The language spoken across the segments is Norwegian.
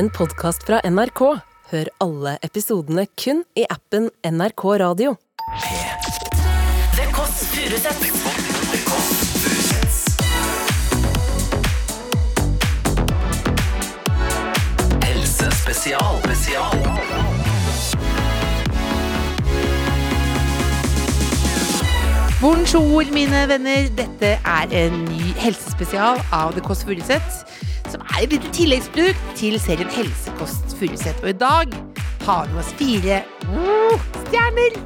en podkast fra NRK. Hør alle episodene kun i appen NRK Radio. Kåss. Spesial. Bonjour, mine venner. Dette er en ny helsespesial av The Kåss Furuseth. Er et lite tilleggsprodukt til serien Helsekost Furuset. Og i dag har vi med oss fire oh, stjerner.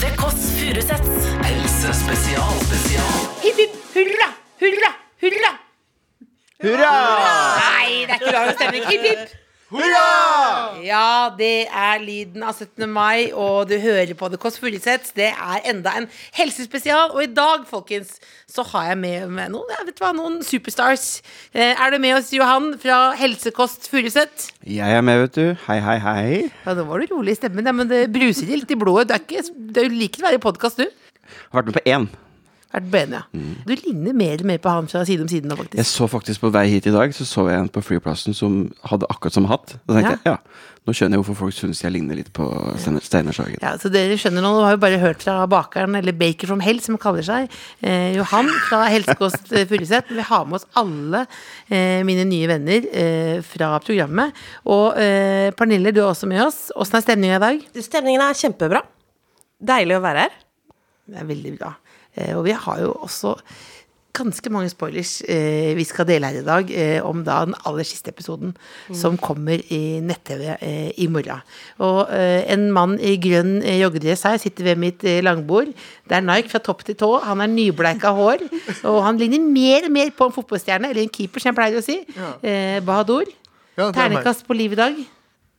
The Kåss Furuseths. Helsespesial. Spesial. Hipp, hipp, hurra, hurra, hurra. Hurra! Nei, det er ikke bra stemning. Hipp, hipp. Hurra! Ja, det er lyden av 17. mai, og du hører på The Kåss Furuseth. Det er enda en helsespesial. Og i dag, folkens, så har jeg med meg noen, jeg vet hva, noen superstars. Eh, er du med oss, Johan, fra Helsekost Furuseth? Jeg er med, vet du. Hei, hei, hei. Ja, nå var du rolig i stemmen, ja, men det bruser litt i blodet. Du er ikke, du liker å være i podkast, du. Jeg Har vært med på én. Vært ben, ja. Du ligner mer og mer på han fra Side om side nå, Jeg så faktisk på vei hit i dag, så så jeg en på flyplassen som hadde akkurat som hatt. Da tenkte jeg, ja, nå skjønner jeg hvorfor folk syns jeg ligner litt på Steinar- Sagen. Ja, så dere skjønner nå, du har jo bare hørt fra bakeren, eller Baker from Hell, som han kaller seg, eh, Johan fra Helsekost Furuset. Vi har med oss alle eh, mine nye venner eh, fra programmet. Og eh, Pernille, du er også med oss. Åssen er stemninga i dag? Stemningen er kjempebra. Deilig å være her. Det er veldig bra. Eh, og vi har jo også ganske mange spoilers eh, vi skal dele her i dag, eh, om da den aller siste episoden som kommer i nett-TV eh, i morgen. Og en mann i grønn joggedress her sitter ved mitt langbord. Det er Nike fra topp til tå. Han er nybleika hår. Og han ligner mer og mer på en fotballstjerne, eller en keeper, som jeg pleier å si. Ja. Bahadur. Ja, er. Ternekast på liv i dag.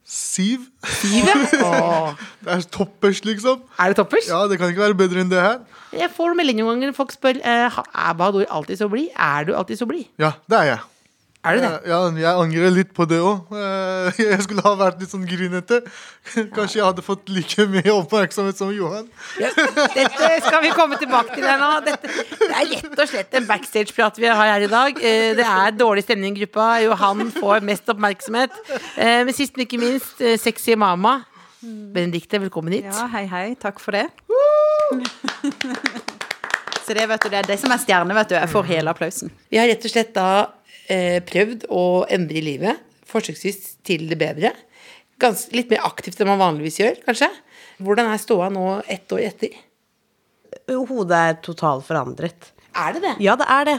Siv. Siv, ja. Det er toppers, liksom. er det toppers? Ja, det kan ikke være bedre enn det her. Jeg får meldinger noen ganger. Folk spør eh, er Bahadur alltid så blid. Er du alltid så blid? Ja, det er jeg. Er det det? Ja, jeg angrer litt på det òg. Jeg skulle ha vært litt sånn grinete. Kanskje jeg hadde fått like mye oppmerksomhet som Johan. Ja, dette skal vi komme tilbake til her nå. Dette, det er rett og slett en backstage-prat vi har her i dag. Eh, Det er dårlig stemning i gruppa. Johan får mest oppmerksomhet. Eh, Men sist, men ikke minst, eh, sexy mama. Benedikte, velkommen hit. Ja, hei, hei. Takk for det. Så det, vet du, det er de som er stjerne, vet du. Jeg får hele applausen. Vi har rett og slett da eh, prøvd å endre livet, forsøksvis til det bedre. Gans, litt mer aktivt enn man vanligvis gjør, kanskje. Hvordan er ståa nå ett år etter? Hodet er totalt forandret. Er det det? Ja, det er det.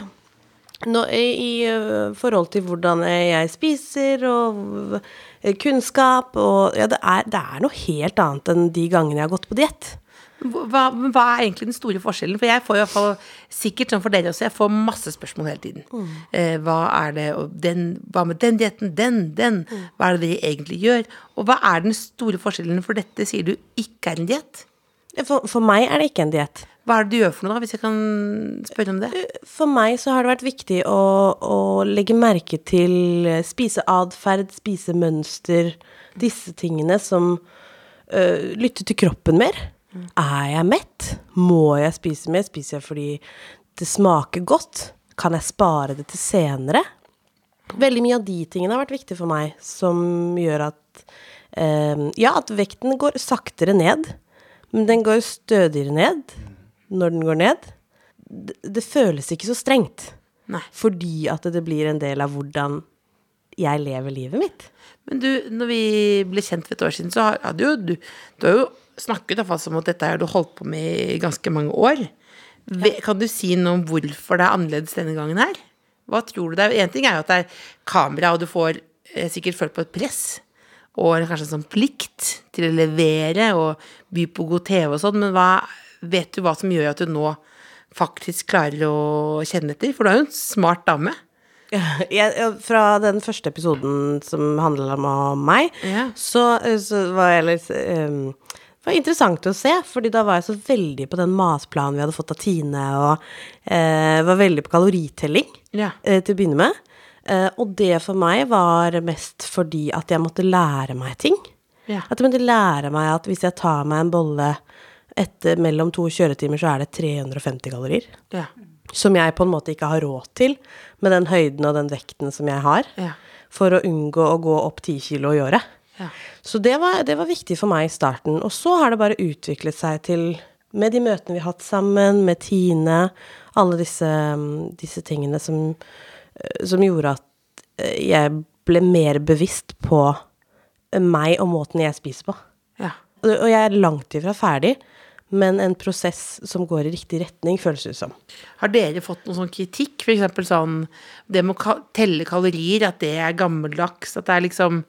Nå, I i øh, forhold til hvordan jeg spiser og øh, kunnskap og Ja, det er, det er noe helt annet enn de gangene jeg har gått på diett. Hva, hva er egentlig den store forskjellen? For jeg får i hvert fall, sikkert sånn for dere også, jeg får masse spørsmål hele tiden. Eh, hva er det, og den, hva med den dietten, den, den? Hva er det dere egentlig gjør? Og hva er den store forskjellen, for dette sier du ikke er en diett? For, for meg er det ikke en diett. Hva er det du gjør for noe, da, hvis jeg kan spørre om det? For meg så har det vært viktig å, å legge merke til spiseatferd, spisemønster, disse tingene som øh, Lytte til kroppen mer. Er jeg mett? Må jeg spise mer? Spiser jeg fordi det smaker godt? Kan jeg spare det til senere? Veldig mye av de tingene har vært viktig for meg, som gjør at eh, Ja, at vekten går saktere ned, men den går stødigere ned når den går ned. Det, det føles ikke så strengt, Nei. fordi at det blir en del av hvordan jeg lever livet mitt. Men du, når vi ble kjent for et år siden, så har- hadde jo du Du har jo snakket iallfall som at dette har du holdt på med i ganske mange år. Ja. Kan du si noe om hvorfor det er annerledes denne gangen her? Hva tror du det er? En ting er jo at det er kamera, og du får eh, sikkert følt på et press. Og kanskje en sånn plikt til å levere og by på god TV og sånn, men hva, vet du hva som gjør at du nå faktisk klarer å kjenne etter? For du er jo en smart dame. Jeg, fra den første episoden som handla om meg, Ja. så, så var jeg litt um, Det var interessant å se, fordi da var jeg så veldig på den matplanen vi hadde fått av Tine, og eh, var veldig på kaloritelling Ja. eh, til å begynne med. Eh, og det for meg var mest fordi at jeg måtte lære meg ting. Ja. At jeg måtte lære meg at hvis jeg tar meg en bolle etter mellom to kjøretimer, så er det 350 kalorier. Ja. Som jeg på en måte ikke har råd til, med den høyden og den vekten som jeg har. Ja. for å unngå å gå opp ti kilo i året. Ja. Så det var, det var viktig for meg i starten. Og så har det bare utviklet seg til, med de møtene vi har hatt sammen, med Tine, alle disse, mm, disse tingene som, eh, som gjorde at eh, jeg ble mer bevisst på eh, meg og måten jeg spiser på. Ja. Og og jeg er langt ifra ferdig, men en prosess som går i riktig retning, føles det som. Har dere fått noen sånn kritikk? Eksempel sånn Det med å telle kalorier, at det er gammeldags. At det er liksom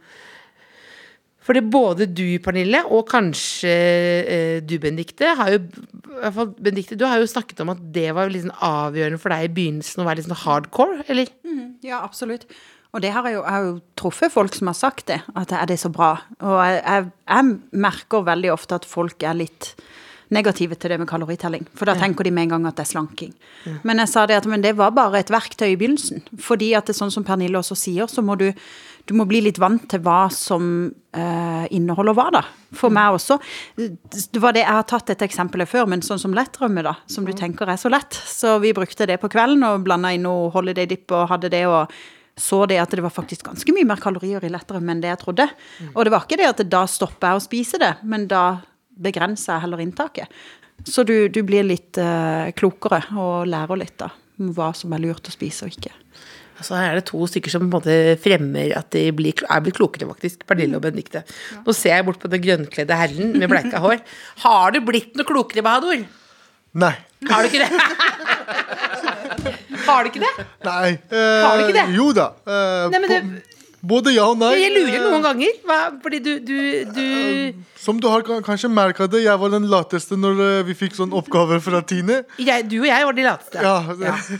Fordi både du, Pernille, og kanskje eh, du, Benedikte, har jo i hvert fall Benedikte, du har jo snakket om at det var sånn avgjørende for deg i begynnelsen å være litt sånn hardcore, eller? Ja, absolutt. Og det har jeg jo, jeg har jo truffet folk som har sagt det, at er det så bra. Og jeg, jeg, jeg merker veldig ofte at folk er litt negative til det med kaloritelling. For da tenker de med en gang at det er slanking. Men jeg sa det at men det var bare et verktøy i begynnelsen. Fordi at det er sånn som Pernille også sier, så må du, du må bli litt vant til hva som eh, inneholder hva, da. For meg også. Det var det jeg har tatt et eksempel før, men sånn som lettrømme, da. Som du tenker er så lett. Så vi brukte det på kvelden og blanda inn noe holiday dip og hadde det og så det at det var faktisk ganske mye mer kalorier i lettrømme enn det jeg trodde. Og det var ikke det at da stopper jeg å spise det, men da begrenser jeg heller inntaket. Så du, du blir litt uh, klokere og lærer litt da, om hva som er lurt å spise og ikke. Så her er det to stykker som på en måte fremmer at de blir, er blitt klokere, faktisk. Pernille og Benedicte. Nå ser jeg bort på den grønnkledde herren med bleika hår. Har du blitt noe klokere, Bahadur? Nei. Har du ikke det? Har du ikke det? Nei. eh, Har du ikke det? Jo da. eh, Nei, men det- Både ja og nei. Jeg lurer noen ganger. Hva, fordi du, du, du Som du har kanskje merka det, jeg var den lateste når eh, vi fikk sånne oppgaver fra Tine. jeg, Du og jeg var de lateste. Ja,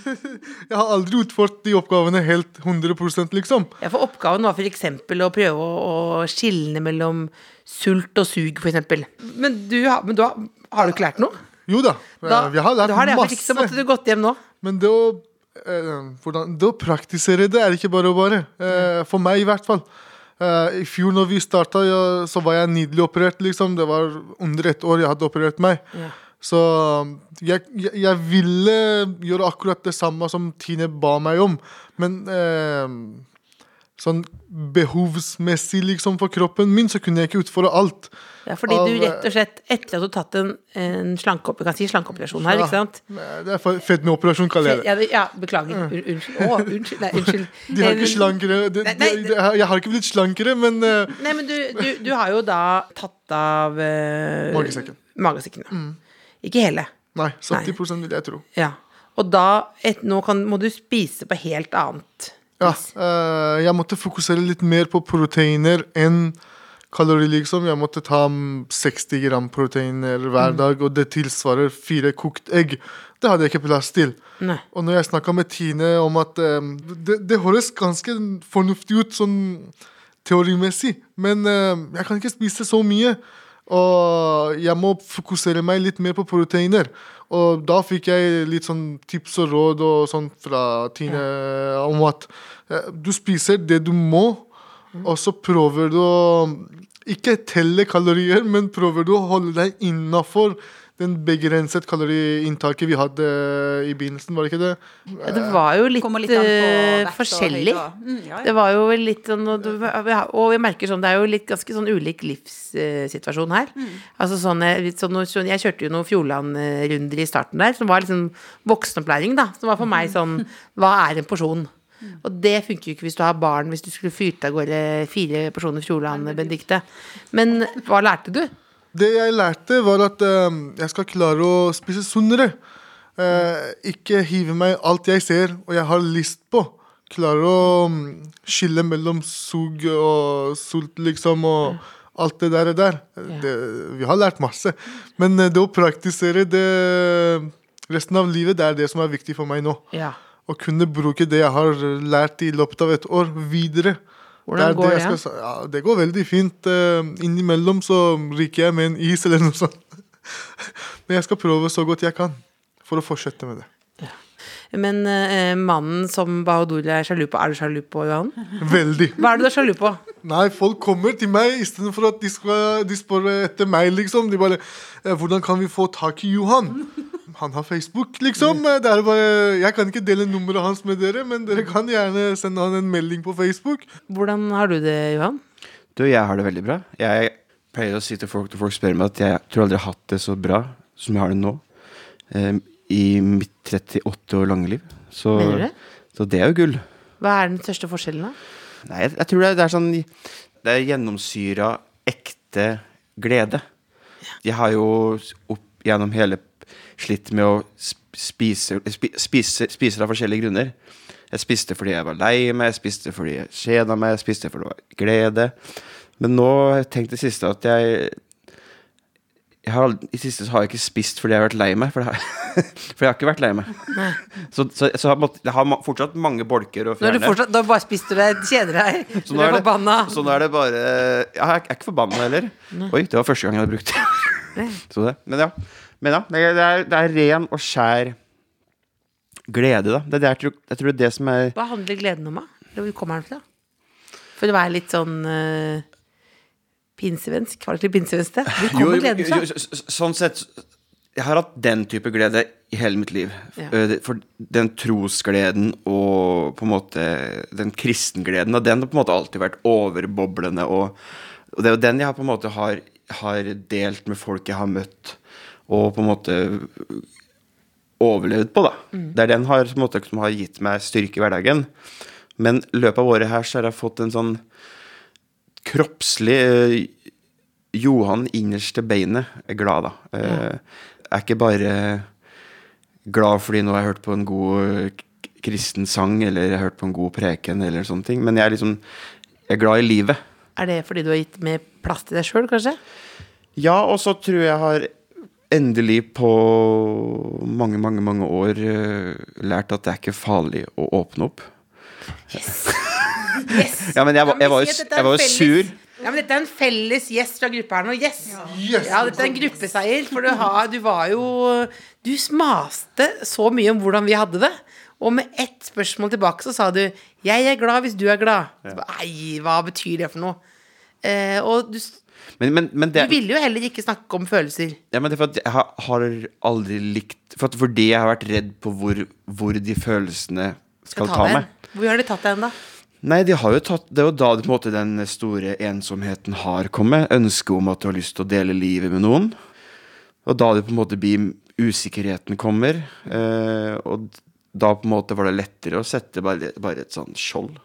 Jeg har aldri utført de oppgavene helt 100% liksom. Ja, for oppgaven var f.eks. å prøve å, å skilne mellom sult og sug, f.eks. Men, du, men du har, har du ikke lært noe? Jo da. Da, eh, vi har lært du har det, masse. ikke så måtte du gått hjem nå. Men det å, eh, hvordan, det å praktisere det er ikke bare å bare. Eh, for meg, i hvert fall. Eh, I fjor når vi starta, så var jeg nydelig operert. liksom Det var under et år jeg hadde operert meg. Så um, jeg, jeg, jeg ville gjøre akkurat det samme som Tine ba meg om. Men eh, sånn behovsmessig liksom for kroppen min, så kunne jeg ikke utføre alt. Ja, fordi du rett og slett, etter at du har tatt en, en slankeopp, kan si slankeoperasjon her, ikke sant? Det er fedmeoperasjon, kaller jeg det. Ja, ja beklager. Un- Unnskyld. Å, unnskyld. Nei, unnskyld. De har ikke Eh, slankere de, de, de, Jeg har ikke blitt slankere, men uh, Nei, men du, du, du har jo da tatt av uh, Magesekken. Magesekken, ja. Ikke hele. Nei, 70 Nei. vil jeg tro. Ja. Og da, et, nå kan, må du spise på helt annet. Ja, uh, jeg måtte fokusere litt mer på proteiner enn kalorier, liksom. Jeg måtte ta mm, 60 gram proteiner Mm. hver dag, og det tilsvarer fire kokt egg. Det hadde jeg ikke plass til. Nei. Og når jeg snakka med Tine om at um, det, det høres ganske fornuftig ut sånn teorimessig, men uh, jeg kan ikke spise så mye. Og jeg må fokusere meg litt mer på proteiner. Og da fikk jeg litt sånn tips og råd og sånn fra Tine om at eh, du spiser det du må, og så prøver du å ikke telle kalorier, men prøver du å holde deg innafor den begrenset kaloriinntaket vi hadde i begynnelsen, var det ikke det? Det var jo litt, litt eh, forskjellig. Mm, ja, ja. Det var jo litt sånn Og, og jeg merker sånn, det er jo litt ganske sånn ulik livssituasjon her. Mm. Altså, sånn, eh, sånn, sånn Jeg kjørte jo noen Fjordland-runder i starten der, som var liksom voksenopplæring, da. Som var for meg sånn Hva er en porsjon? Og det funker jo ikke hvis du har barn, hvis du skulle fyrt av gårde fire porsjoner Fjordland-Bendikte. Men hva lærte du? Det jeg lærte, var at eh, jeg skal klare å spise sunnere. Uh, ikke hive meg alt jeg ser og jeg har lyst på. Klare å um, skille mellom sug og sult, liksom, og alt det der. der. Det, vi har lært masse. Men uh, det å praktisere det resten av livet, det er det som er viktig for meg nå. Ja. Å kunne bruke det jeg har lært i løpet av et år, videre. Hvordan går det? skal ja, det går veldig fint. Eh, innimellom så ryker jeg med en is eller noe sånt. Men jeg skal prøve så godt jeg kan for å fortsette med det. Men eh, mannen som Bahadur er sjalu på, er du sjalu på, Johan? Veldig. Hva er det du er sjalu på? Nei, folk kommer til meg istedenfor at de, skal, de spør etter meg, liksom. De bare eh, 'Hvordan kan vi få tak i Johan?' Han har Facebook, liksom. Det er bare, jeg kan ikke dele nummeret hans med dere, men dere kan gjerne sende han en melding på Facebook. Hvordan har du det, Johan? Du, jeg har det veldig bra. Jeg pleier å si til folk når folk spør meg at jeg tror aldri jeg har hatt det så bra som jeg har det nå. eh, I mitt 38 år lange liv. Så, det? så det er jo gull. Hva er den største forskjellen, da? Nei, jeg, jeg tror det er, det er sånn Det er gjennomsyra ekte glede. Jeg har jo opp gjennom hele slitt med å sp- spise, spi- spise, spise av forskjellige grunner. Jeg spiste fordi jeg var lei meg, jeg spiste fordi jeg kjeda meg, jeg spiste fordi det var glede. Men nå har jeg tenkt det siste at jeg jeg har, I siste så har jeg ikke spist fordi jeg har vært lei meg. For, det har, for jeg har ikke vært lei meg. Så, så, så jeg, har, måttet- jeg har fortsatt mange bolker å du fjerne. fortsatt, da bare spiser du deg, kjeder deg, Så du nå er det- forbanna. Så nå er det bare Jeg er ikke forbanna heller. Oi, det var første gang jeg hadde brukt det. så det. Men ja. Men ja det, er, det er ren og skjær glede, da. Det er det jeg, tror, jeg tror det er det som er Hva handler gleden om, da? Hvor kommer den fra? For å være litt sånn uh, pinsevensk. Var det ikke pinsevensk, det? Hvor kommer gleden fra? jo, så- så- sånn sett Jeg har hatt den type glede i hele mitt liv. Ja. Eh, For den trosgleden og på en måte den kristengleden, og den har på en måte alltid vært overboblende. Og, og det er jo den jeg på en måte har, har delt med folk jeg har møtt, og på en måte overlevd på, da. Det er den har, måte, som har gitt meg styrke i hverdagen. Men i løpet av året her så har jeg fått en sånn kroppslig eh, Johan innerst til beinet er glad, da. Eh, er ikke bare glad fordi nå har jeg hørt på en god eh, kristen sang, eller jeg har hørt på en god preken, eller sånne ting. Men jeg er liksom Jeg er glad i livet. Er det fordi du har gitt mer plass til deg sjøl, kanskje? Ja, og så tror jeg jeg har endelig på mange, mange, mange år eh, lært at det er ikke farlig å åpne opp. Yes! Ja, men jeg, var- jeg var jeg var jo sur. Ja, men Dette er en felles yes fra gruppa her nå. Yes! Yes! Ja, dette er en gruppeseier. For du, har, du var jo Du maste så mye om hvordan vi hadde det. Og med ett spørsmål tilbake så sa du 'Jeg er glad hvis du er glad'. Nei, hva betyr det for noe? Eh, og du, s- Men, men, det, du ville jo heller ikke snakke om følelser. Ja, men det er for at jeg har, aldri likt for Fordi jeg har vært redd på hvor, hvor de følelsene skal ta ta meg. Hvor har de tatt deg hen, da? Nei, de tatt Det er jo da måte, den store ensomheten har kommet. Ønsket om at du har lyst til å dele livet med noen. Og da det på en måte blir usikkerheten kommer. Eh, og da på en måte var det lettere å sette bare, bare et sånn skjold.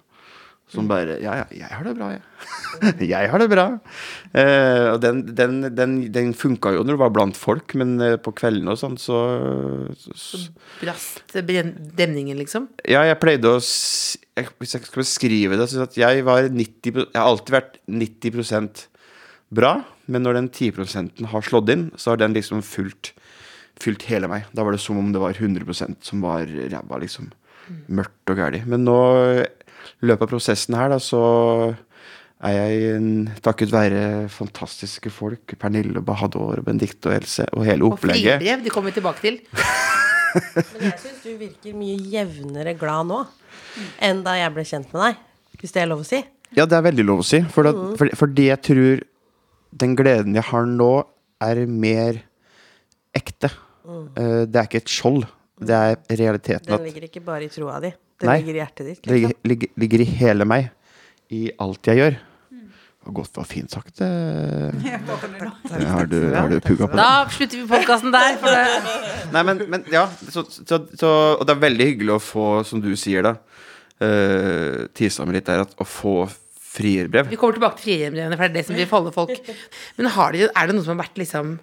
Som bare Ja, ja, jeg har det bra, jeg. jeg har det bra. Eh, og den, den, den, den funka jo når du var blant folk, men eh, på kveldene og sånn, så, så Brast demningen, liksom? ja, jeg pleide å jeg, Hvis jeg skal beskrive det, så at jeg var 90 Jeg har alltid vært 90% bra, men når den 10 har slått inn, så har den liksom fulgt, fulgt hele meg. Da var det som om det var 100% som var ræva, liksom. Mørkt og gæli. Men nå, i løpet av prosessen her, da, så er jeg takket være fantastiske folk. Pernille, Bahador, Benedicte og Else, og hele opplegget Og fribrev, de kommer vi tilbake til. Men jeg syns du virker mye jevnere glad nå enn da jeg ble kjent med deg. Hvis det er lov å si. Ja, det er veldig lov å si. For, det, for, fordi jeg tror den gleden jeg har nå, er mer ekte. Eh, det er ikke et skjold. Det er realiteten. Den At ligger ikke bare i troa di. Den Nei. ligger i hjertet ditt. det ligger, Liksom. ligger, ligger i hele meg. I alt jeg gjør. Og godt var fint sagt. Det har du, har du pugga på. Da slutter vi podkasten der. For det. Nei, men, men ja. Så, så, så, og det er veldig hyggelig å få, som du sier, da uh, Tisa meg litt der, at å få frierbrev. Vi kommer tilbake til frierbrevene, for det er det som vil falle folk. Men har de, er det noe som har vært liksom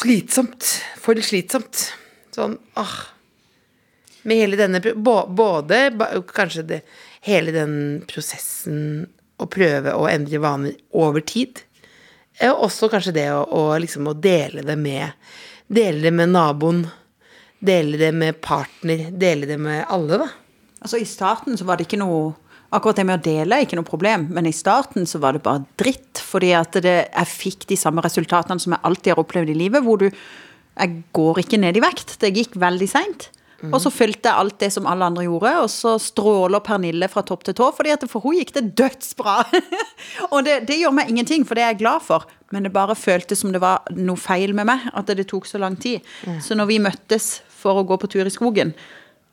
Slitsomt. For slitsomt. Sånn åh. Med hele denne Både kanskje det, hele den prosessen å prøve å endre vaner over tid. eh, Og også kanskje det å, å liksom å dele det med Dele det med naboen. Dele det med partner. Dele det med alle, da. Altså I starten så var det ikke noe Akkurat det med å dele er ikke noe problem, men i starten så var det bare dritt. Fordi at det, jeg fikk de samme resultatene som jeg alltid har opplevd i livet, hvor du Jeg går ikke ned i vekt. Det gikk veldig seint. Og så fulgte jeg alt det som alle andre gjorde, og så stråler Pernille fra topp til tå, fordi at for hun gikk det dødsbra. og det, det gjør meg ingenting, for det er jeg glad for. Men det bare føltes som det var noe feil med meg, at det tok så lang tid. Så når vi møttes for å gå på tur i skogen,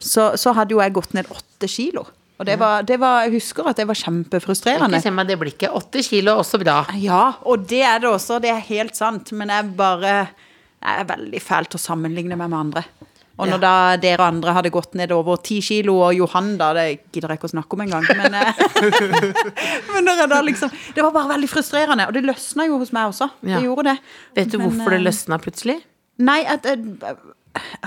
så, så hadde jo jeg gått ned åtte kilo. Og det var, det var, jeg husker at det var kjempefrustrerende. ikke se meg det blikket. Åtte kilo, også bra. Ja, og det er det også, det er helt sant. Men jeg bare Jeg er veldig fælt å sammenligne meg med andre. Og når da dere andre hadde gått ned over ti kilo, og Johan da, det gidder jeg ikke å snakke om engang, men, eh, men da liksom Det var bare veldig frustrerende. Og det løsna jo hos meg også. Ja. Det gjorde det. Vet du Men, hvorfor det eh, løsna plutselig? Nei, at, eh,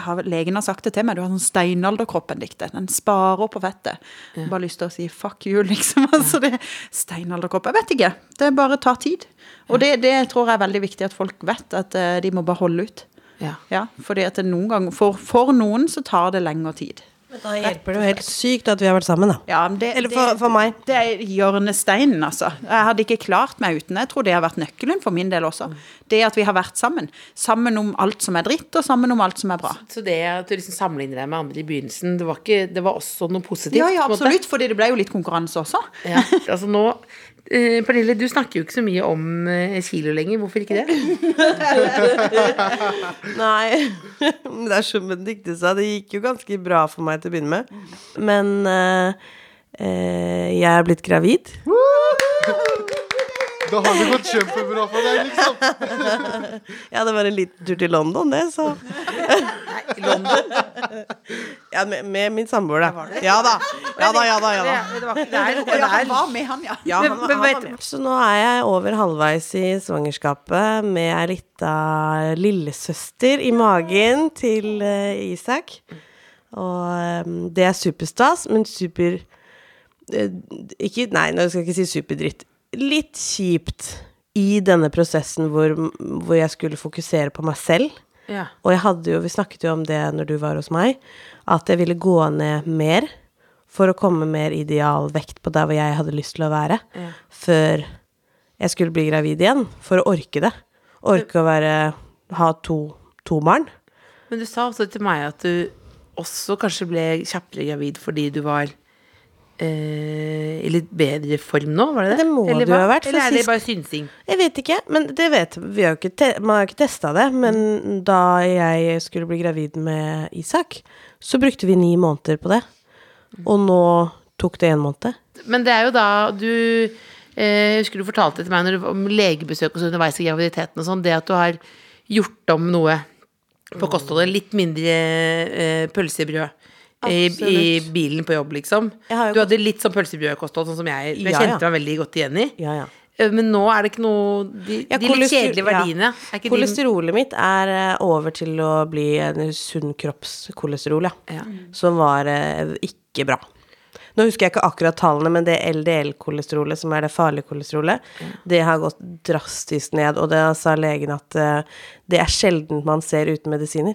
har, legen har sagt det til meg. Du har sånn steinalderkroppen Benedicte. Den sparer på fettet. Ja. Bare lyst til å si fuck you, liksom. Altså, det Steinalderkropp. Jeg vet ikke. Det bare tar tid. Og det, det tror jeg er veldig viktig at folk vet, at de må bare holde ut. Ja. Ja, fordi at noen ganger, for, for noen så tar det lengre tid. Men Da hjelper det jo helt sykt at vi har vært sammen, da. Ja, men det, Eller for, for meg. Det er hjørnesteinen, altså. Jeg hadde ikke klart meg uten. Jeg tror det har vært nøkkelen for min del også. Det at vi har vært sammen. Sammen om alt som er dritt, og sammen om alt som er bra. Så det at du liksom sammenligner deg med andre i begynnelsen, det var, ikke, det var også noe positivt? Ja, ja, absolutt, fordi det ble jo litt konkurranse også. Ja, altså nå eh, Pernille, du snakker jo ikke så mye om eh, kilo lenger. Hvorfor ikke det? Nei, det er som Benedicte sa, det gikk jo ganske bra for meg til å begynne med. Men eh, eh, jeg er blitt gravid. Da har det gått kjempebra for deg, liksom. Ja, det var en liten tur til London, det, så Nei, London? Ja, med, med min samboer, da. Ja da. Ja da, ja da. Ja, da. Det, var ikke der. Ja, han var med, han, ja. Ja, Men- han, han vet- var med. Så nå er jeg over halvveis i svangerskapet med ei lita lillesøster i magen til eh, Isak. Og eh, det er superstas, men super eh, ikke, Nei, nå skal jeg ikke si superdritt. Litt kjipt i denne prosessen hvor, hvor jeg skulle fokusere på meg selv. Ja. Og jeg hadde jo, vi snakket jo om det når du var hos meg, at jeg ville gå ned mer for å komme mer idealvekt på der hvor jeg hadde lyst til å være, før jeg skulle bli gravid igjen, for å orke det. Orke å være, ha to, to barn. Men du sa også til meg at du også kanskje ble kjappere gravid fordi du var i litt bedre form nå, var det det? Det må Eller du ha vært, Eller er det bare synsing? Jeg vet ikke, men det vet vi. Har jo ikke man har jo ikke testa det. Men da jeg skulle bli gravid med Isak, så brukte vi ni måneder på det. Og nå tok det en måned. Men det er jo da du eh, husker du fortalte til meg når du, om legebesøk og så underveis i graviditeten og sånn, det at du har gjort om noe på kostholdet. Litt mindre eh, pølsebrød. I, I bilen på jobb, liksom. Du hadde litt sånn pølsebrødkosthold, sånn som jeg. Jeg Ja, ja. kjente meg veldig godt igjen i. Ja, ja. Eh, Men nå er det ikke noe De, Ja, de litt kjedelige verdiene. ja. Er ikke de, Kolesterolet mitt er eh, over til å bli en sunn kroppskolesterol, ja. Ja. Som var eh, ikke bra. Nå husker jeg ikke akkurat tallene, men det LDL-kolesterolet, som er det farlige kolesterolet, det har gått drastisk ned. Og da sa legen at det er sjelden man ser uten medisiner.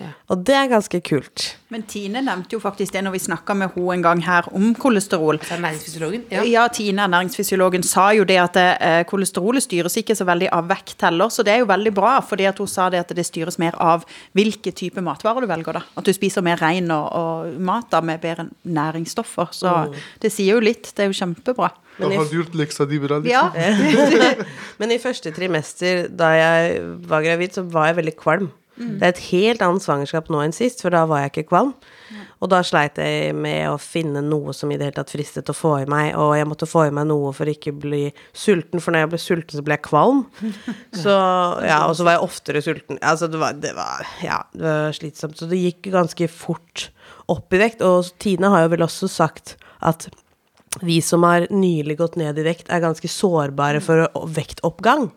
Ja. Og det er ganske kult. Men Tine nevnte jo faktisk det når vi snakka med henne en gang her om kolesterol. Så er næringsfysiologen? Ja. Ja. Tine, næringsfysiologen, sa jo det at eh, kolesterolet styres ikke så veldig av vekt heller, så det er jo veldig bra, fordi at hun sa det at det styres mer av hvilke type matvarer du velger, da. At du spiser mer rein og, og mat da med bedre næringsstoffer. Så det sier jo litt. Det er jo kjempebra. Da har du gjort leksa di bra, liksom. Ja. Men i første trimester, da jeg var gravid, så var jeg veldig kvalm. Det er et helt annet svangerskap nå enn sist, for da var jeg ikke kvalm. Og da sleit jeg med å finne noe som i det hele tatt fristet å få i meg, og jeg måtte få i meg noe for ikke bli sulten, for når jeg ble sulten, så ble jeg kvalm. Så, ja, og så var jeg oftere sulten. Altså, det var, det var, ja, det var slitsomt. Så det gikk ganske fort opp i vekt, og Tine har jo vel også sagt at vi som har nylig gått ned i vekt, er ganske sårbare for å- vektoppgang.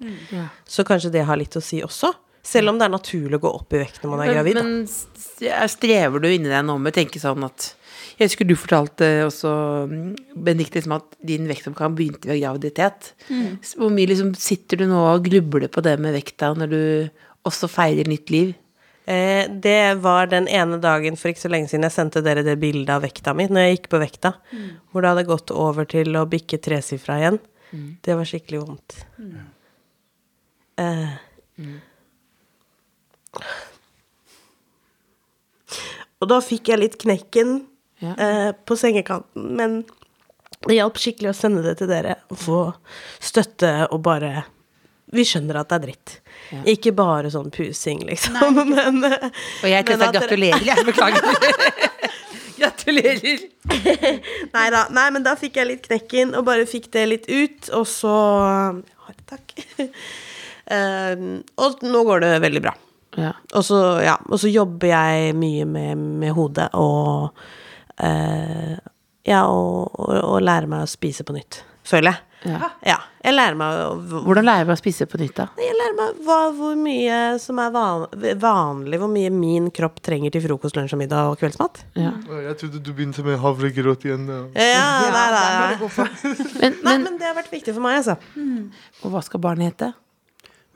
Så kanskje det har litt å si også. Selv om det er naturlig å gå opp i vekt når man er Men, gravid. da. men strever du inni deg nå med å tenke sånn at Jeg husker du fortalte også, mm, Benedicte, liksom at din vektomkamp begynte ved graviditet. Mm. Hvor mye liksom sitter du nå og grubler på det med vekta når du også feirer nytt liv? Eh, det var den ene dagen for ikke så lenge siden jeg sendte dere det bildet av vekta mi, når jeg gikk på vekta, hvor det hadde gått over til å bikke tresifra igjen. Det var skikkelig vondt. Eh. Og da fikk jeg litt knekken Ja. eh, på sengekanten, men det hjalp skikkelig å sende det til dere og få støtte og bare Vi skjønner at det er dritt. Ikke bare sånn pusing, liksom, men eh, Og jeg deg gratulerer, jeg. Beklager. gratulerer. Nei da. Nei, men da fikk jeg litt knekken, og bare fikk det litt ut, og så takk. Uh, og nå går det veldig bra. Ja. Og så, ja, og så jobber jeg mye med, med hodet og eh, Ja, og, og, og lærer meg å spise på nytt, føler jeg. Ja. Ja. Jeg lærer meg Hvordan lærer du å spise på nytt, da? Jeg lærer meg hva, hvor mye som er van, vanlig, hvor mye min kropp trenger til frokost, lunsj, og middag og kveldsmat. Ja. Jeg trodde du begynte med havregrøt igjen. ja. Ja, nei, nei, nei. Men, nei, men men det har vært viktig for meg, altså. og hva skal barnet hete?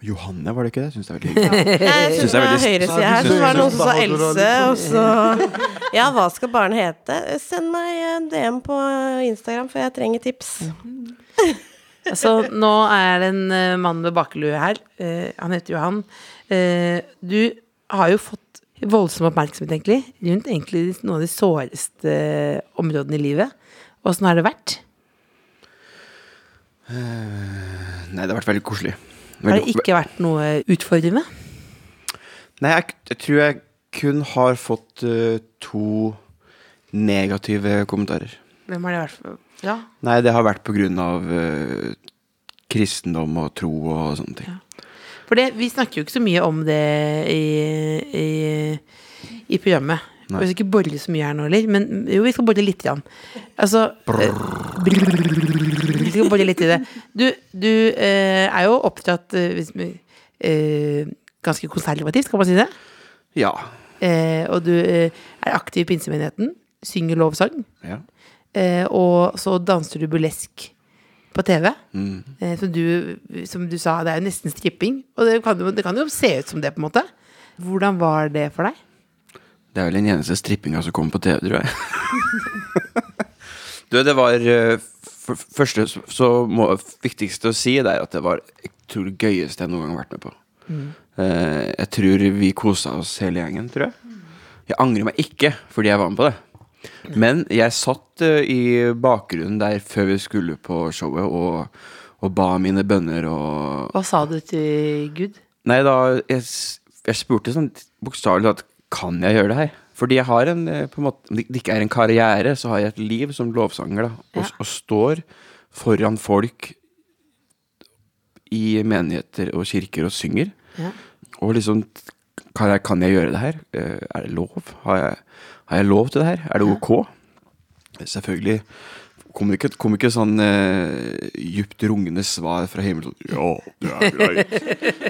Johanne, var det ikke det? Syns det er veldig hyggelig. Jeg syns er det veldig- høyresida her, så var det noen som sa Else, og så Ja, hva skal barnet hete? Send meg en DM på Instagram, for jeg trenger tips. Så nå er det en eh, mann med bakelue her. Eh, han heter Johan. Eh, du har jo fått voldsom oppmerksomhet, egentlig, rundt egentlig noen av de såreste eh, områdene i livet. Åssen har det vært? Nei, det har vært veldig koselig. Har det ikke vært noe utfordrende? Nei, jeg, jeg tror jeg kun har fått uh, to negative kommentarer. Hvem har det vært? Ja. Nei, det har vært på grunn av uh, kristendom og tro og sånne ting. For det, vi snakker jo ikke så mye om det i, i, i programmet. Nei. Vi skal ikke bore så mye her nå, eller? Men jo, vi skal bore litt. Grann. Altså brrr. Vi skal bore litt i det. Du, du eh, er jo opptatt eh, eh, ganske konservativt, kan man si det? Ja. Eh, og du eh, er aktiv i pinsemenigheten. Synger lovsang. ja. Eh, og så danser du burlesk på TV. Mm. Eh, som, du, som du sa, det er jo nesten stripping. Og det kan, jo, det kan jo se ut som det, på en måte. Hvordan var det for deg? Det er vel den eneste strippinga som kommer på TV, tror jeg. du, det var for, Første så, må, viktigste å si, det er at det var jeg tror det gøyeste jeg noen gang har vært med på. Eh, jeg tror vi kosa oss hele gjengen, tror jeg. Jeg angrer meg ikke fordi jeg var med på det. Men jeg satt eh, i bakgrunnen der før vi skulle på showet og, og ba mine bønner og Hva sa du til Gud? Nei, da Jeg, jeg spurte sånn bokstavelig talt Kan jeg gjøre det her? Fordi jeg har en eh, på en måte, Om det ikke er en karriere, så har jeg et liv som lovsanger. da Og, Ja. og står foran folk i menigheter og kirker og synger. Ja. Og liksom kan jeg, kan jeg gjøre det her? Eh, Er det lov? Har jeg, har jeg lov til det her? Er det ok? Selvfølgelig kom det ikke, kom ikke sånn uh, djupt rungende svar fra himmelen sånn Ja, det er greit.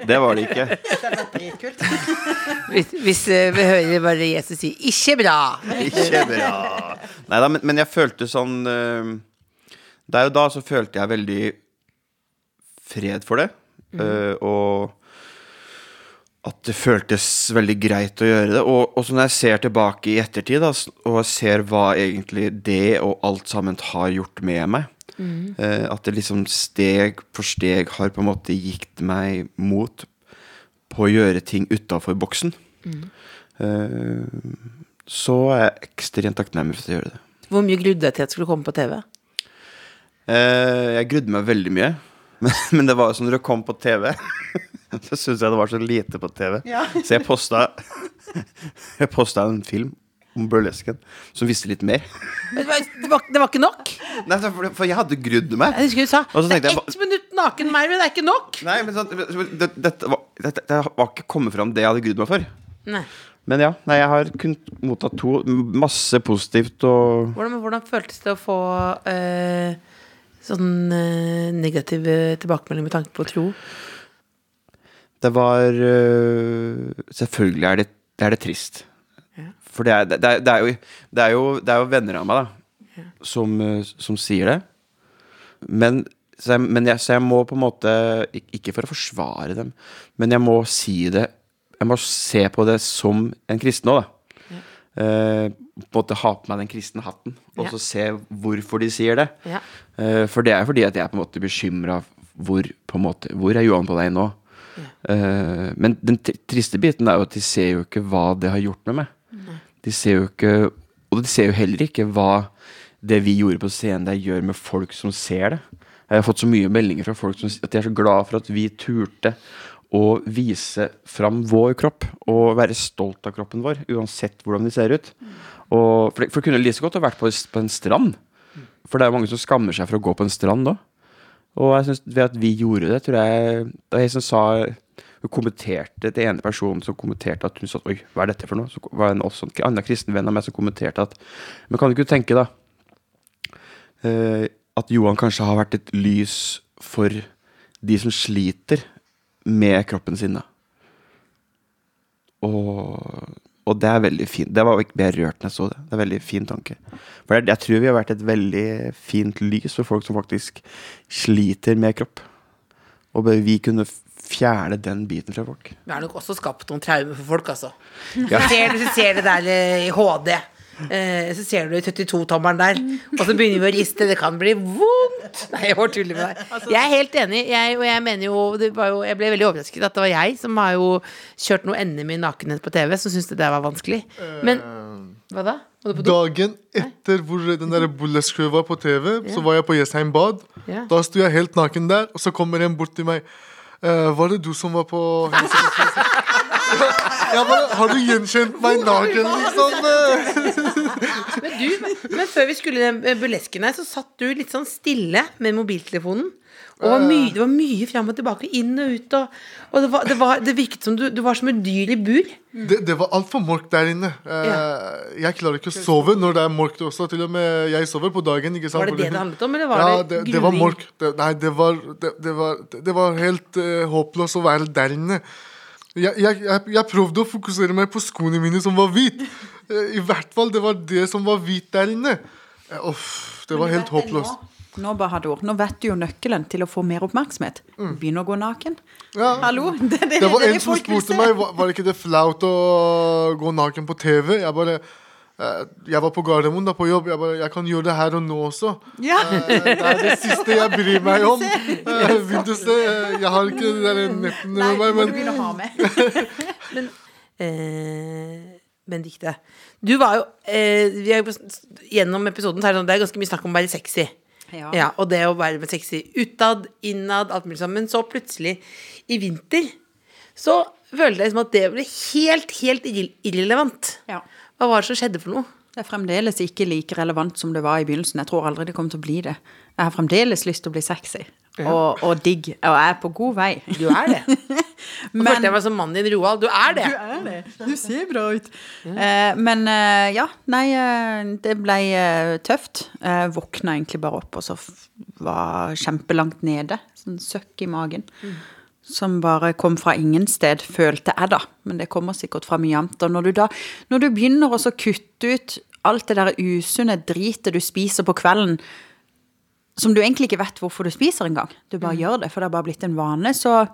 Det var det ikke. Hvis, hvis eh, vi hører bare Jesus si 'ikke bra'. Ikke bra. Nei da, men, men jeg følte sånn eh, Der og da så følte jeg veldig fred for det. eh, og at det føltes veldig greit å gjøre det. Og, og når jeg ser tilbake i ettertid, da, og ser hva egentlig det og alt sammen har gjort med meg eh, At det liksom steg for steg har på en måte gitt meg mot på å gjøre ting utafor boksen. Eh, så er jeg ekstremt takknemlig for å gjøre det. Hvor mye grudde deg til at skulle komme på TV? Eh, jeg grudde meg veldig mye. Men, men det var jo sånn når det kom på TV, så syntes jeg det var så lite på TV. Så jeg posta Jeg posta en film om burlesken som visste litt mer. Det var, det var, det var ikke nok? Nei, for, for jeg hadde grudd meg. Jeg husker du sa det er ett minutt naken meg, men det er ikke nok. Nei, men sånn, det, dette, var, dette, det var ikke kommet fram det jeg hadde grudd meg for. Nei. Men ja, nei, jeg har kun mottatt to. Masse positivt og Hvordan, hvordan føltes det å få eh, sånn eh, negative tilbakemeldinger med tanke på tro? Det var øh, Selvfølgelig er det, det, er det trist. For det er, det, er, det, er jo, det, er jo, det er jo venner av meg da som, øh, som sier det. Men, så jeg, men jeg, så jeg må på en måte Ikke for å forsvare dem, men jeg må si det Jeg må se på det som en kristen òg, da. Eh, på en måte ha på meg den kristne hatten, og så se hvorfor de sier det. Eh, for det er fordi at jeg er på en måte bekymra hvor, på en måte, hvor er Johan på vei nå? Eh, men den triste biten er jo at de ser jo ikke hva det har gjort med meg. De De ser jo ikke Og de ser jo heller ikke hva det vi gjorde på scenen der, gjør med folk som ser det. Jeg har fått så mye meldinger fra folk som at de er så glad for at vi turte å vise fram vår kropp og være stolt av kroppen vår, uansett hvordan de ser ut. Og, for, det, for det kunne like så godt ha vært på, på en strand. For det er jo mange som skammer seg for å gå på en strand da. Og jeg synes ved at vi gjorde det, tror jeg Da jeg som sa Hun kommenterte til ene personen som kommenterte at hun sa Oi, hva er dette for noe? Så var det en også en annen kristen venn av meg som kommenterte at Men kan du ikke tenke, da, uh, at Johan kanskje har vært et lys for de som sliter med kroppen sin, da. Og, og det er veldig fint. Det var ikke mer rørt når jeg så det. Det er en veldig fin tanke. For jeg, jeg tror vi har vært et veldig fint lys for folk som faktisk sliter med kropp. Og bør vi kunne fjerne den biten fra folk. Vi har nok også skapt noen traumer for folk, altså. Ja. Så ser du ser det der eh, i HD. Eh, så ser du 32-tommeren der, og så begynner vi å riste. Det kan bli vondt! Nei, jeg bare tuller med deg. Jeg er helt enig, jeg, og jeg mener jo, jo Jeg ble veldig overrasket at det var jeg som har jo kjørt noe NM i nakenhet på TV, som syntes det der var vanskelig. Men hva da? Dagen etter hvor den der Bulleskø var på TV, så var jeg på Jessheim bad. Da sto jeg helt naken der, og så kommer en bort til meg. Uh, var det du som var på Jeg bare Har du gjenkjent meg naken, liksom? Men du, men før vi skulle i burlesken her, så satt du litt sånn stille med mobiltelefonen. Og var mye, det var mye fram og tilbake, inn og ut. Og, og det, var, det, var, det virket som du, du var som et dyr i bur. Det, det var altfor mørkt der inne. Eh, Jeg klarer ikke å sove når det er mørkt også. Til og med jeg sover på dagen. Var det det det handlet om, eller var ja, det det, var mørkt. Det, nei, det var, det, det var, det var helt uh, håpløst å være der inne. Jeg, jeg, jeg, jeg prøvde å fokusere meg på skoene mine som var hvit. Eh, I hvert fall det var det som var hvit der inne. Eh, Uff, det var helt håpløst. Nå, Bahadur, nå vet du jo nøkkelen til å få mer oppmerksomhet. Begynn å gå naken. Ja. Hallo? Det, det, Det var det en som spurte meg var, var ikke det flaut å gå naken på TV. Jeg bare Jeg var på Gardermoen da på jobb. Jeg bare Jeg kan gjøre det her og nå også. Ja. Eh, Det er det siste jeg bryr meg om. Eh, Vil du se? Eh, Jeg har ikke de der nettene Nei, med meg, Nei, du men begynne å ha med. Eh, Benedikte. Du var jo eh, vi er Gjennom episoden så er det, sånn, det er ganske mye snakk om å være sexy. Ja. Ja, og det å være sexy utad, innad, alt mulig sånn. Men så plutselig, i vinter, så følte jeg som at det ble helt, helt irrelevant. Ja. Hva var det som skjedde for noe? Det er fremdeles ikke like relevant som det var i begynnelsen. Jeg tror aldri det kommer til å bli det. Jeg har fremdeles lyst til å bli sexy og, og digg, og jeg er på god vei. Du er det. Men- følte jeg meg som mannen din, Roald. Du er det. Du er det. Du ser bra ut. Eh, men eh, ja, nei, eh, det ble eh, tøft. Jeg våkna egentlig bare opp, og så var kjempelangt nede. Sånn søkk i magen. Som bare kom fra ingen sted, følte jeg da. Men det kommer sikkert fra mye annet. Og når du da når du begynner å kutte ut alt det der usunne dritet du spiser på kvelden, som du egentlig ikke vet hvorfor du spiser engang, du bare gjør det, for det har bare blitt en vane, så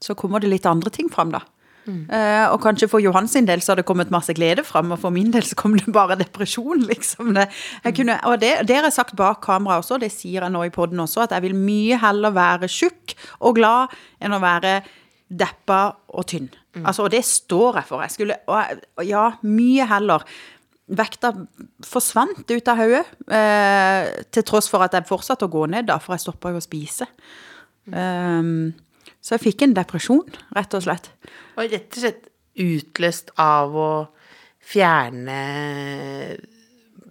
så kommer det litt andre ting fram, da. Eh, og kanskje for Johan sin del så har det kommet masse glede fram, og for min del så kom det bare depresjon, liksom. Det, jeg kunne, og det, det har jeg sagt bak kamera også, det sier jeg nå i podden også, at jeg vil mye heller være tjukk og glad enn å være deppa og tynn. Altså, og det står jeg for. Jeg skulle, og jeg, ja, mye heller. Vekta forsvant ut av hodet, eh, til tross for at jeg fortsatte å gå ned, da, for jeg stoppa jo å spise. Um, så jeg fikk en depresjon, rett og slett. Og rett og slett utløst av å fjerne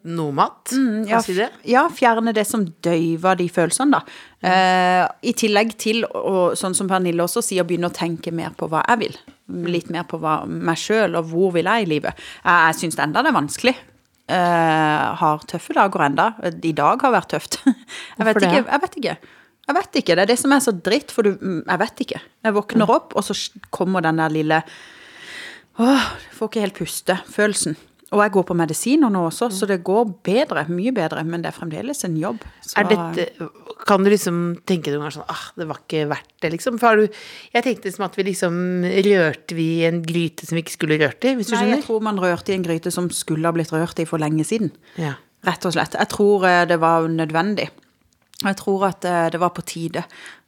noe mat. Mm, Ja, si det? ja, fjerne det som døyver de følelsene, da. Eh, I tillegg til, og sånn som Pernille også sier, begynne å tenke mer på hva jeg vil. Litt mer på hva, meg sjøl, og hvor vil jeg i livet. Jeg, jeg syns enda det er vanskelig. Eh, har tøffe dager enda. I dag har vært tøft. Jeg vet, ikke, jeg vet ikke. Jeg vet ikke. Det er det som er så dritt, for du mm, Jeg vet ikke. Jeg våkner opp, og så kommer den der lille Åh, jeg får ikke helt puste. Følelsen. Og jeg går på medisiner nå også, så det går bedre. Mye bedre. Men det er fremdeles en jobb. Så, dette, kan du liksom tenke noen ganger sånn ah, det var ikke verdt det, liksom? For du, jeg tenkte som at vi liksom rørte vi i en gryte som vi ikke skulle rørt i, hvis du Nei, jeg tror man rørte i en gryte som skulle ha blitt rørt i for lenge siden. Ja. Rett og slett. Jeg tror eh, det var nødvendig. Jeg tror at eh, det var på tide,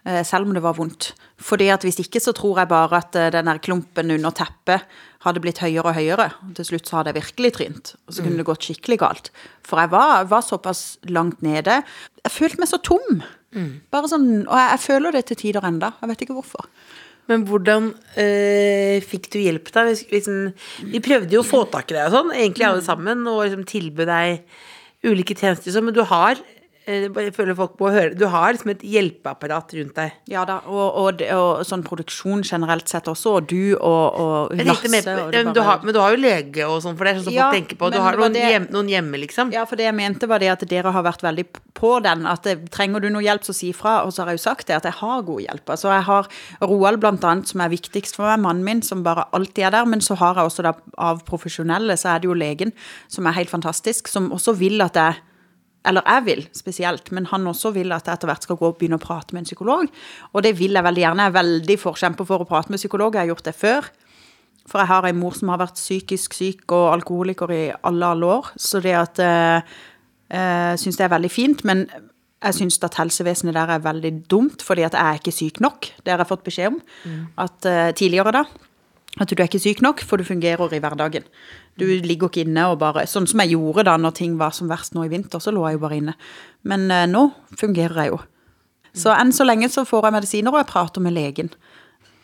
eh, selv om det var vondt. Fordi at hvis ikke så tror jeg bare at eh, den der klumpen under teppet hadde blitt høyere og høyere. Til slutt så hadde jeg virkelig trynt. Og så kunne det gått skikkelig galt. For jeg var, var såpass langt nede. Jeg følte meg så tom. Bare sånn, Og jeg, jeg føler det til tider enda. Jeg vet ikke hvorfor. Men hvordan øh, fikk du hjelp, da? Vi, Liksom, vi prøvde jo å få tak i deg og sånn, egentlig alle sammen, og liksom tilbød deg ulike tjenester, sånn, men du har eh, bare føler folk må høre Du har liksom et hjelpeapparat rundt deg. Ja da, og, og, og, og sånn produksjon generelt sett også, og du og, Jeg Lasse. med, men, du har, men du har jo lege og sånn, for det sånn som Ja, folk tenker på. Du har noen, det- hjem, noen hjemme, liksom. Ja, for det jeg mente var det at dere har vært veldig på den. At det, trenger du noe hjelp, så si fra. Og så har jeg jo sagt det, at jeg har god hjelp. Altså jeg har Roald blant annet, som er viktigst for meg, mannen min, som bare alltid er der. Men så har jeg også da av profesjonelle, så er det jo legen, som er helt fantastisk, som også vil at jeg eller jeg vil spesielt, men han også vil at jeg etter hvert skal gå og begynne å prate med en psykolog. Og det vil jeg veldig gjerne. Jeg er veldig forkjemper for å prate med psykolog. Jeg har gjort det før. For jeg har en mor som har vært psykisk syk og alkoholiker i alle, alle år. Så det at jeg uh, syns det er veldig fint. Men jeg syns at helsevesenet der er veldig dumt, fordi at jeg er ikke syk nok. Det har jeg fått beskjed om at eh, tidligere, da. At du er ikke syk nok, for du fungerer i hverdagen. Du ligger ikke inne og bare Sånn som jeg gjorde da når ting var som verst nå i vinter, så lå jeg jo bare inne. Men eh, nå fungerer jeg jo. Så enn så lenge så får jeg medisiner, og jeg prater med legen.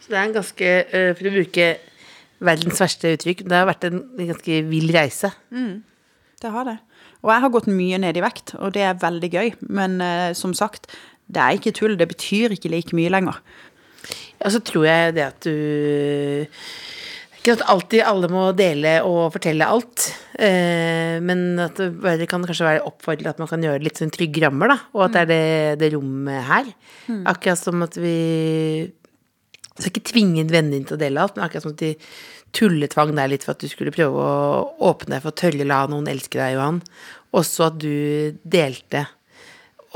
Så det er en ganske, eh, for å bruke verdens verste uttrykk, det har vært en ganske vill reise. Det har det. Og jeg har gått mye ned i vekt, og det er veldig gøy. Men eh, som sagt, det er ikke tull. Det betyr ikke like mye lenger. Ja, så tror jeg det at du Ikke at alltid alle må dele og fortelle alt, eh, men at det kan kanskje være oppfordret at man kan gjøre litt sånn trygge rammer, da, og at det er det, det rommet her. Akkurat som at vi skal ikke tvinge vennene dine til å dele alt, men akkurat som at de tulletvang deg litt for at du skulle prøve å åpne deg for å tørre la noen elske deg, Johan. Også at du delte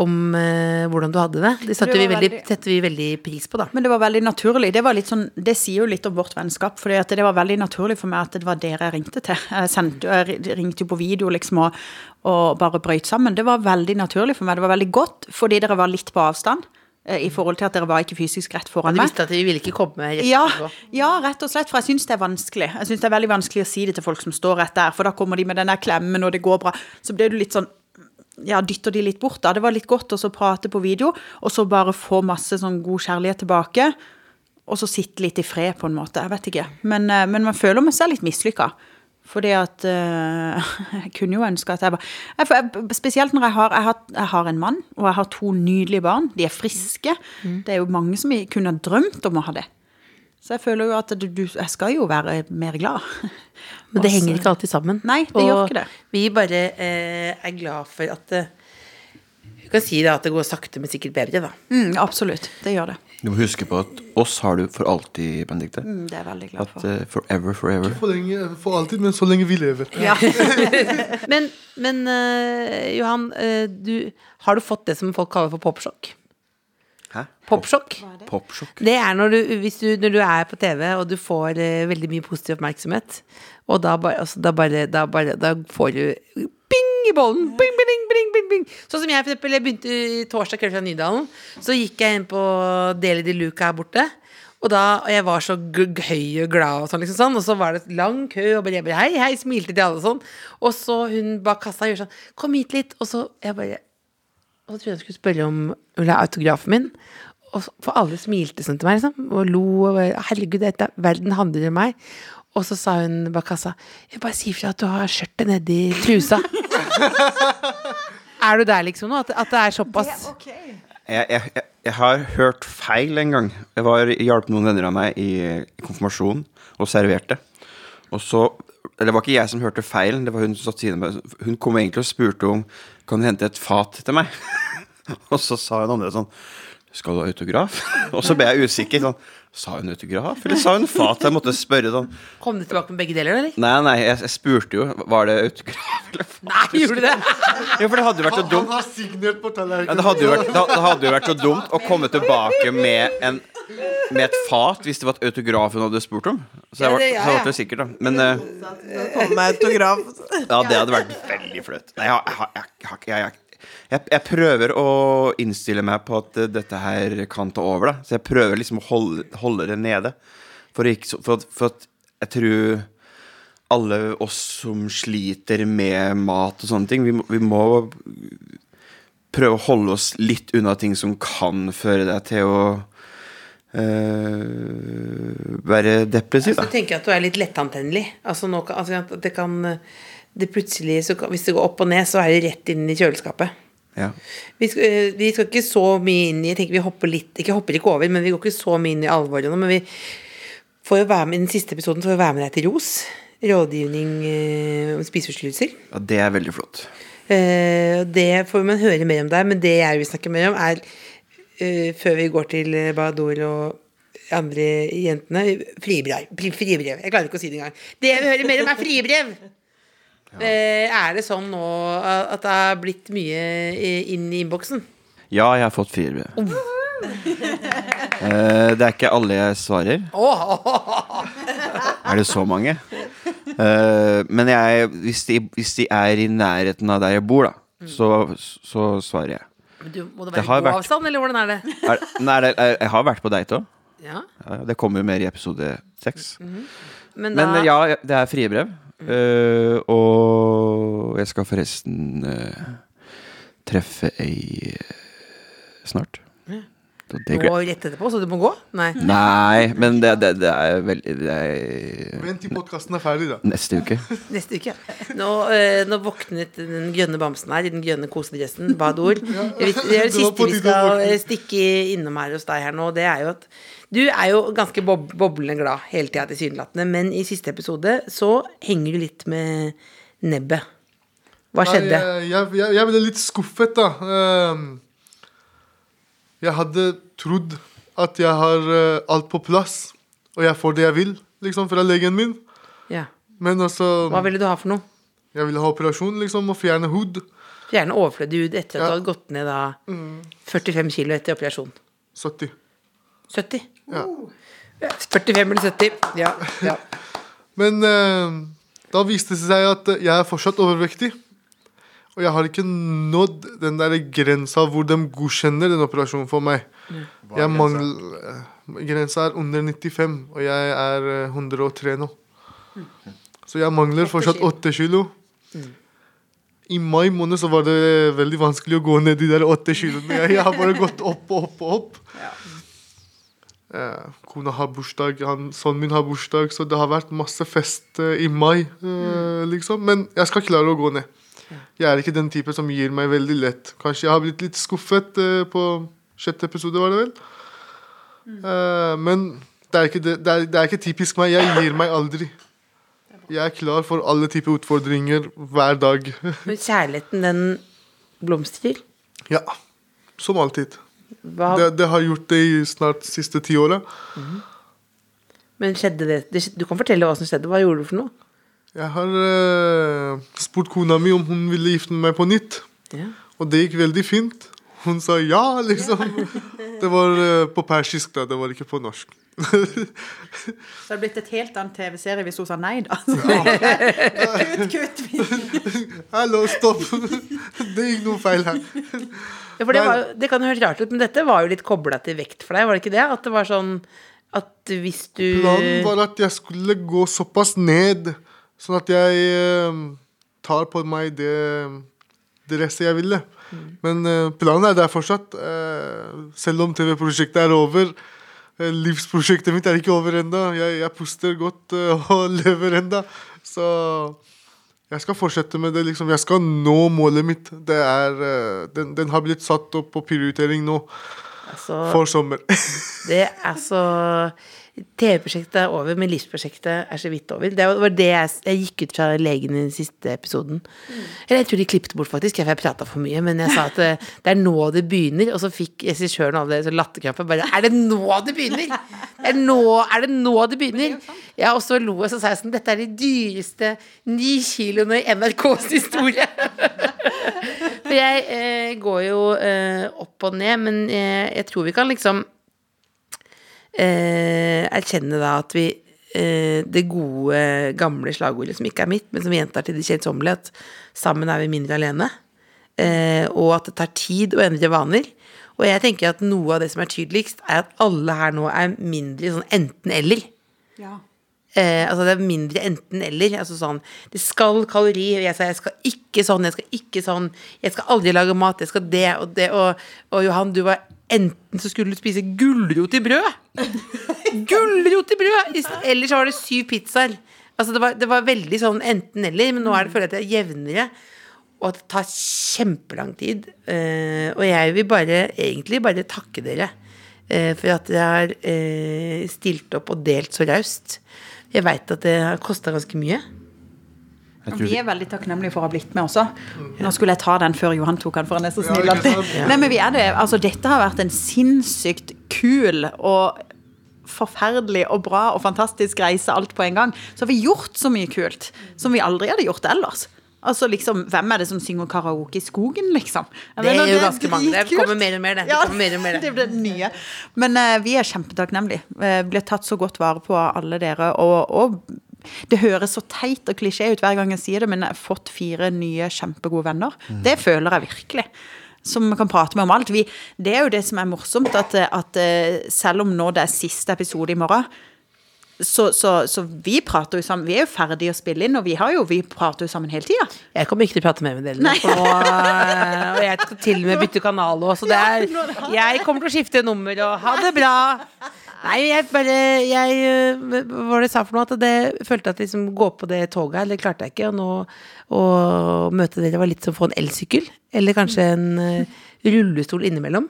om eh, hvordan du hadde det. Det setter, vi veldig, setter vi veldig pris på, da. Men det var veldig naturlig. Det, var litt sånn, det sier jo litt om vårt vennskap. For det var veldig naturlig for meg at det var dere jeg ringte til. Jeg, sendte, jeg ringte jo på video liksom og, og bare brøyt sammen. Det var veldig naturlig for meg. Det var veldig godt fordi dere var litt på avstand. eh, I forhold til at dere var ikke fysisk rett Men foran du meg. visste at vi ville ikke komme rett Ja, ja, rett og slett, for jeg syns det er vanskelig. Jeg synes det er veldig vanskelig å si det til folk som står rett der, for da kommer de med den der klemmen, og det går bra. Så blir du litt sånn ja, dytter de litt bort, da. Det var litt godt å prate på video, og så bare få masse sånn god kjærlighet tilbake. Og så sitte litt i fred, på en måte. Jeg vet ikke. Men, eh, men man føler seg litt mislykka. Fordi at eh, Jeg kunne jo ønske at jeg var jeg, jeg, Spesielt når jeg har, jeg, har, jeg har en mann, og jeg har to nydelige barn. De er friske. Det er jo mange som kunne ha drømt om å ha det. Så jeg føler jo at du, du, jeg skal jo være mer glad. Men det henger ikke alltid sammen. Nei, det gjør ikke det. vi bare eh, er glad for at eh, Du kan si det at det går sakte, men sikkert bedre, da. Mm, absolutt. Det gjør det. Du må huske på at oss har du for alltid, Benedicte. Mm, det er jeg veldig glad At uh, forever, forever. For lenge, for alltid, men så lenge vi lever. Ja. Men, men uh, Johan, uh, du, har du fått det som folk kaller for popsjokk? Hæ? Popsjokk? Pop Det er når du, hvis du, når du er på TV og du får veldig mye positiv oppmerksomhet, og da bare, altså, da bare, da bare Da får du bing i bollen! Bing, bing, bing, bing, bing. Sånn som jeg, for eksempel. Jeg begynte i torsdag kveld fra Nydalen. Så gikk jeg inn på Deli de Luca her borte. Og, da, og jeg var så høy og glad, og sånn, liksom sånn. Og så var det lang kø, og bare, jeg bare hei, hei, smilte til alle og sånn. Og så hun bak kassa gjør sånn Kom hit litt. Og så jeg bare og så trodde jeg hun skulle spørre om ville ha autografen min. Og så, for alle smilte sånn til meg, liksom. Og lo. Og Herregud, dette, verden handler om meg. Og så sa hun bak kassa Jeg bare si ifra at du har skjørtet nedi trusa. er du der, liksom, nå? At, at det er såpass? Jeg, jeg, jeg, jeg har hørt feil en gang. Jeg var hjalp noen venner av meg i, i konfirmasjonen og serverte. Og så Eller det var ikke jeg som hørte feilen, det var hun som satt siden av meg. Hun kom egentlig og spurte om Kan du hente et fat til meg. og så sa hun andre sånn Skal du ha autograf? og så ble jeg usikker. Sånn, sa hun autograf, eller sa hun fat? Jeg måtte spørre sånn. Kom du tilbake med begge deler, eller? Nei, nei, jeg, jeg spurte jo. Var det autograf eller fat? Nei, gjorde du det? Jo, for det hadde jo vært så Han, dumt. han har signert på Ja, tallerkenen. det, hadde jo vært, det, hadde jo vært så dumt å komme tilbake med, en, med et fat hvis det var et autograf hun hadde spurt om. Så jeg Ja, var, det- ja, så ja. sikkert, da. Men eh, Kom med autograf. ja, det hadde vært veldig flaut. Nei, jeg, har- jeg, har- jeg, har- jeg, jeg, jeg, jeg prøver å innstille meg på at dette her kan ta over, da. Så jeg prøver liksom å holde, holde det nede. For, ikke, for, for at jeg tror alle oss som sliter med mat og sånne ting, vi vi må prøve å holde oss litt unna ting som kan føre deg til å eh, være depressiv, Så da. tenker jeg at du er litt lettantennelig. Altså, nå altså det kan det plutselig, så Hvis det går opp og ned, så er det rett inn i kjøleskapet. Ja. Vi skal, eh, vi skal ikke så mye inn i Jeg tenker vi hopper litt Ikke hopper ikke over, men vi går ikke så mye inn i alvoret nå. Men vi får jo være med i den siste episoden får vi være med deg til ROS. Rådgivning eh, om spiseforstyrrelser. ja, det er veldig flott. Eh, det får man høre mer om der, men det jeg vil snakke mer om, er før vi går til Bador og andre jentene fribrev. Fribrev. Jeg klarer ikke å si det engang. Det jeg vil høre mer om, er fribrev! Eh, er det sånn nå at det er blitt mye inn i innboksen? Ja, jeg har fått fire brev. Eh, det er ikke alle jeg svarer. Er det så mange? Eh, men jeg, hvis, de, hvis de er i nærheten av der jeg bor, da, så, så svarer jeg. Men Du, må det være det god vært- avstand, eller hvordan er det? Er, nei, det, er, jeg har vært på date òg. Ja, Ja, det kommer jo mer i episode seks. men da Men ja, det er frie brev. Eh, og jeg skal forresten uh, treffe ei uh, snart. Så det må rette rett etterpå, så du må gå? Nei. Nei, men det, det, det er veldig det er Vent til podkasten er ferdig, da. neste uke. Neste uke. Nå, øh, nå våknet den grønne bamsen her i den grønne kosedressen. Badord. Ja. vet- Det er det siste vi skal eh, stikke innom her hos deg her nå. Det er jo at du er jo ganske bob boblende glad hele tida tilsynelatende, men i siste episode så henger du litt med nebbet. Hva skjedde? Nei, jeg, jeg, jeg ble litt skuffet, da. Ehm, Jeg hadde trodd at jeg har eh, alt på plass, og jeg får det jeg vil, liksom, fra legen min. Ja. Men altså Hva ville du ha for noe? Jeg ville ha operasjon, liksom, og fjerne hud. Fjerne overflødig hud etter at Ja. du hadde gått ned da 45 kilo etter operasjon. 70. 70? Ja. 45 eller 70. Ja. ja. Men eh, da viste det seg at jeg er fortsatt overvektig. Og jeg har ikke nådd den der grensa hvor de godkjenner den operasjonen for meg. Jeg mangler eh, Grensa er under 95, og jeg er eh, 103 nå. Så jeg mangler fortsatt 8 kilo. I mai måned så var det veldig vanskelig å gå ned de der 8 kiloene. Jeg, har bare gått opp og opp og opp. Eh, kona har bursdag, han, sønnen min har bursdag, så det har vært masse fest eh, i mai, eh, liksom. Men jeg skal klare å gå ned. Jeg er ikke den type som gir meg veldig lett. Kanskje jeg har blitt litt skuffet uh, på sjette episode, var det vel. Uh, men det er, ikke det, det, er, det er ikke typisk meg. Jeg gir meg aldri. Jeg er klar for alle typer utfordringer hver dag. Men kjærligheten, den blomstrer. ja. Som alltid. Hva, Det, det har gjort det i snart siste ti åra. Men skjedde det, det Du kan fortelle hva som skjedde. Hva gjorde du for noe? Jeg har uh, spurt kona mi om hun ville gifte meg på nytt. Ja. Og det gikk veldig fint. Hun sa ja, liksom. Det var uh, på persisk, da. Det var ikke på norsk. Så det hadde blitt et helt annet TV-serie hvis hun sa nei, da. kutt, kutt. Hallo, stopp! Det gikk noe feil her. Ja, for det, var, det kan jo høres rart ut, men dette var jo litt kobla til vekt for deg, var det ikke det? At det var sånn at hvis du Planen var at jeg skulle gå såpass ned, sånn at jeg eh, tar på meg det dresset jeg ville. Men eh, planen er der fortsatt. eh, selv om TV-prosjektet er over. eh, livsprosjektet mitt er ikke over ennå. Jeg, jeg puster godt eh, og lever ennå. Så jeg skal fortsette med det. liksom. Jeg skal nå målet mitt. Det er, den, den har blitt satt opp på prioritering nå altså, for sommer. Det er så TV-prosjektet er over, men livsprosjektet er så vidt over. Det var det jeg, jeg gikk ut fra legen i den siste episoden. Eller jeg tror de klippet bort, faktisk, for jeg prata for mye. Men jeg sa at det, det er nå det begynner, og så fikk regissøren av alle så latterkrampe. Bare Er det nå det begynner?! Er det nå, er det nå det begynner?! Ja, og så lo jeg, så sa jeg sånn Dette er de dyreste ni kiloene i NRKs historie! For jeg eh, går jo eh, opp og ned, men eh, jeg tror vi kan liksom eh, erkjenne da at vi eh, Det gode, gamle slagordet som ikke er mitt, men som vi gjentar til det kjedsommelige, at sammen er vi mindre alene. eh, og at det tar tid å endre vaner. Og jeg tenker at noe av det som er tydeligst, er at alle her nå er mindre sånn enten-eller. Eh, altså det er mindre enten-eller. Altså sånn Det skal kalori. Jeg sa jeg skal ikke sånn, jeg skal ikke sånn. Jeg skal aldri lage mat. Jeg skal det og det. Og, og Johan, du var enten så skulle du spise gulrot i brød. gulrot i brød! Eller så var det syv pizzaer. Altså det var, det var veldig sånn enten-eller, men nå er det, føler jeg at det er jevnere. Og at det tar kjempelang tid. Uh, og jeg vil bare egentlig bare takke dere uh, for at dere har uh, stilt opp og delt så raust. Jeg veit at det har kosta ganske mye. Vi er veldig takknemlige for å ha blitt med også. Nå skulle jeg ta den før Johan tok den, for han er så snill. Ikke? Nei, men vi er det. Altså, dette har vært en sinnssykt kul og forferdelig og bra og fantastisk reise alt på en gang. Så har vi gjort så mye kult som vi aldri hadde gjort ellers. Altså liksom, Hvem er det som synger karaoke i skogen, liksom? Jeg Det mener, er jo ganske mange. Det kommer mer og mer, det. Det Ja, kommer mer og mer, det. det blir det nye. Men uh, vi er kjempetakknemlige. Uh, blir tatt så godt vare på av alle dere. Og, og det høres så teit og klisjé ut hver gang jeg sier det, men jeg har fått fire nye kjempegode venner. Det føler jeg virkelig. Som kan prate med om alt. Vi, det er jo det som er morsomt, at, at eh, selv om nå det er siste episode i morgen, så, så, så vi prater jo sammen. Vi er jo ferdige å spille inn, og vi, har jo, vi prater jo sammen hele tida. Jeg kommer ikke til å prate mer med dere nå, eh, Og jeg skal til og med bytte kanal òg, så det er Jeg kommer til å skifte nummer og ha det bra. Nei, jeg bare jeg, eh, Hva var det jeg sa for noe? At det følte at liksom gå på det toget her, det klarte jeg ikke. Og nå å møte dere var litt som å få en elsykkel. Eller kanskje en eh, rullestol innimellom.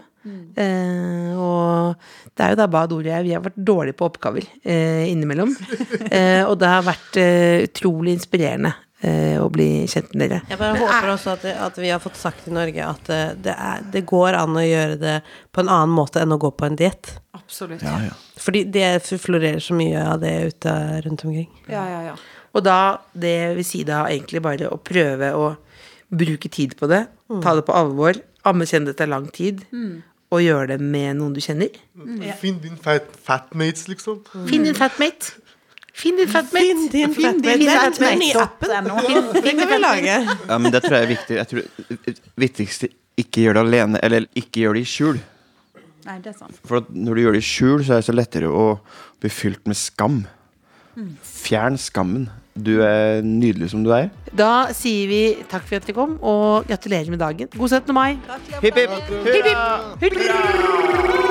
Eh, og det er jo da Bad og jeg, vi har vært dårlige på oppgaver eh, innimellom. Eh, og det har vært eh, utrolig inspirerende å bli kjent med dere. Jeg bare håper også at, at vi har fått sagt i Norge at eh, det, er, det går an å gjøre det på en annen måte enn å gå på en diett. Absolutt. Ja, ja. Fordi det florerer så mye av det ute rundt omkring. Ja, ja, ja. Og da, det vil si da egentlig bare å prøve å bruke tid på det, ta det på alvor, anerkjenne det til lang tid, og gjøre det med noen du kjenner. Finn din fat, fatmates, liksom. Finn din fatmate. Finn din fatmate. Finn din fatmate. Det den appen. Den kan vi lage. Ja, men det tror jeg er viktig. Jeg tror det viktigste ikke gjør det alene, eller ikke gjør det i skjul. Nei, det er sant. For at når du gjør det i skjul, så er det så lettere å bli fylt med skam. Fjern skammen. Du er nydelig som du er. Da sier vi takk for at dere kom, og gratulerer med dagen. God 17. mai. Hipp, hipp. Hurra!